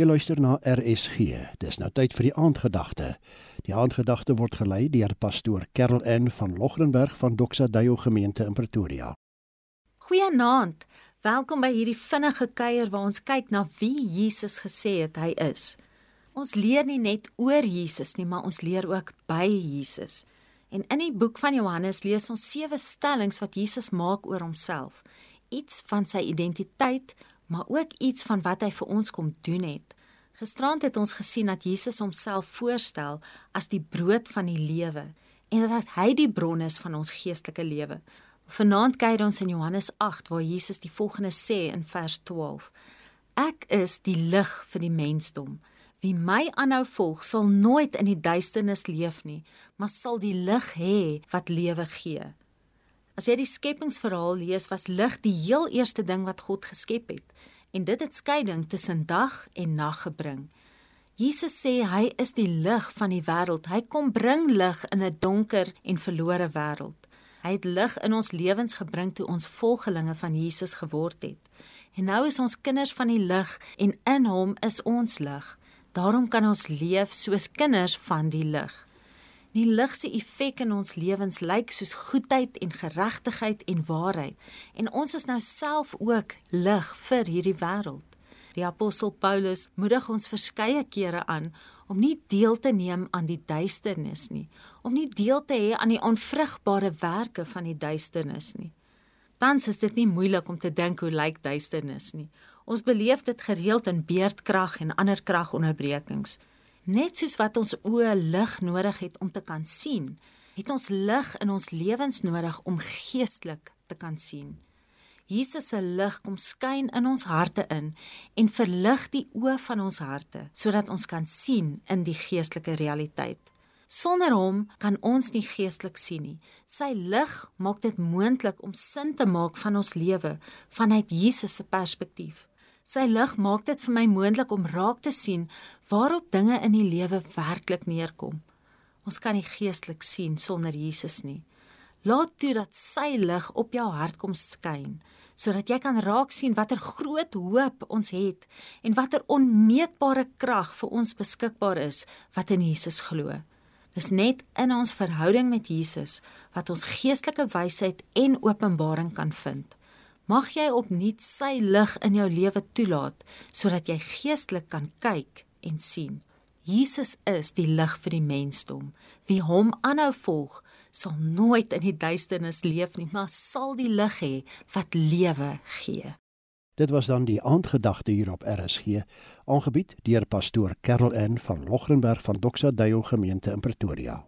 Jy luister na RSG. Dis nou tyd vir die aandgedagte. Die aandgedagte word gelei deur pastoor Karel N van Logrenberg van Doxa Deo gemeente in Pretoria. Goeienaand. Welkom by hierdie vinnige kuier waar ons kyk na wie Jesus gesê het hy is. Ons leer nie net oor Jesus nie, maar ons leer ook by Jesus. En in die boek van Johannes lees ons sewe stellings wat Jesus maak oor homself. Iets van sy identiteit, maar ook iets van wat hy vir ons kom doen het. Gisterand het ons gesien dat Jesus homself voorstel as die brood van die lewe en dat hy die bron is van ons geestelike lewe. Vanaand kyk ons in Johannes 8 waar Jesus die volgende sê in vers 12: Ek is die lig vir die mensdom. Wie my aanhou volg, sal nooit in die duisternis leef nie, maar sal die lig hê wat lewe gee. As jy die skepingsverhaal lees, was lig die heel eerste ding wat God geskep het en dit het skeiding tussen dag en nag gebring. Jesus sê hy is die lig van die wêreld. Hy kom bring lig in 'n donker en verlore wêreld. Hy het lig in ons lewens gebring toe ons volgelinge van Jesus geword het. En nou is ons kinders van die lig en in hom is ons lig. Daarom kan ons leef soos kinders van die lig. Die lig se effek in ons lewens lyk soos goedheid en geregtigheid en waarheid. En ons is nou self ook lig vir hierdie wêreld. Die apostel Paulus moedig ons verskeie kere aan om nie deel te neem aan die duisternis nie, om nie deel te hê aan die onvrugbare werke van die duisternis nie. Tans is dit nie moeilik om te dink hoe lyk duisternis nie. Ons beleef dit gereeld in beerdkrag en ander kragonderbrekings. Net soos wat ons oë lig nodig het om te kan sien, het ons lig in ons lewens nodig om geestelik te kan sien. Jesus se lig kom skyn in ons harte in en verlig die oë van ons harte sodat ons kan sien in die geestelike realiteit. Sonder hom kan ons nie geestelik sien nie. Sy lig maak dit moontlik om sin te maak van ons lewe vanuit Jesus se perspektief. Sy lig maak dit vir my moontlik om raak te sien waarop dinge in die lewe werklik neerkom. Ons kan nie geestelik sien sonder Jesus nie. Laat toe dat sy lig op jou hart kom skyn sodat jy kan raak sien watter groot hoop ons het en watter onmeetbare krag vir ons beskikbaar is wat in Jesus glo. Dis net in ons verhouding met Jesus wat ons geestelike wysheid en openbaring kan vind. Mag jy opnuut sy lig in jou lewe toelaat sodat jy geestelik kan kyk en sien. Jesus is die lig vir die mensdom. Wie hom aanhou volg, sal nooit in die duisternis leef nie, maar sal die lig hê wat lewe gee. Dit was dan die aandgedagte hier op RSG, aangebied deur pastoor Karel N van Logrenberg van Doxa Deo gemeente in Pretoria.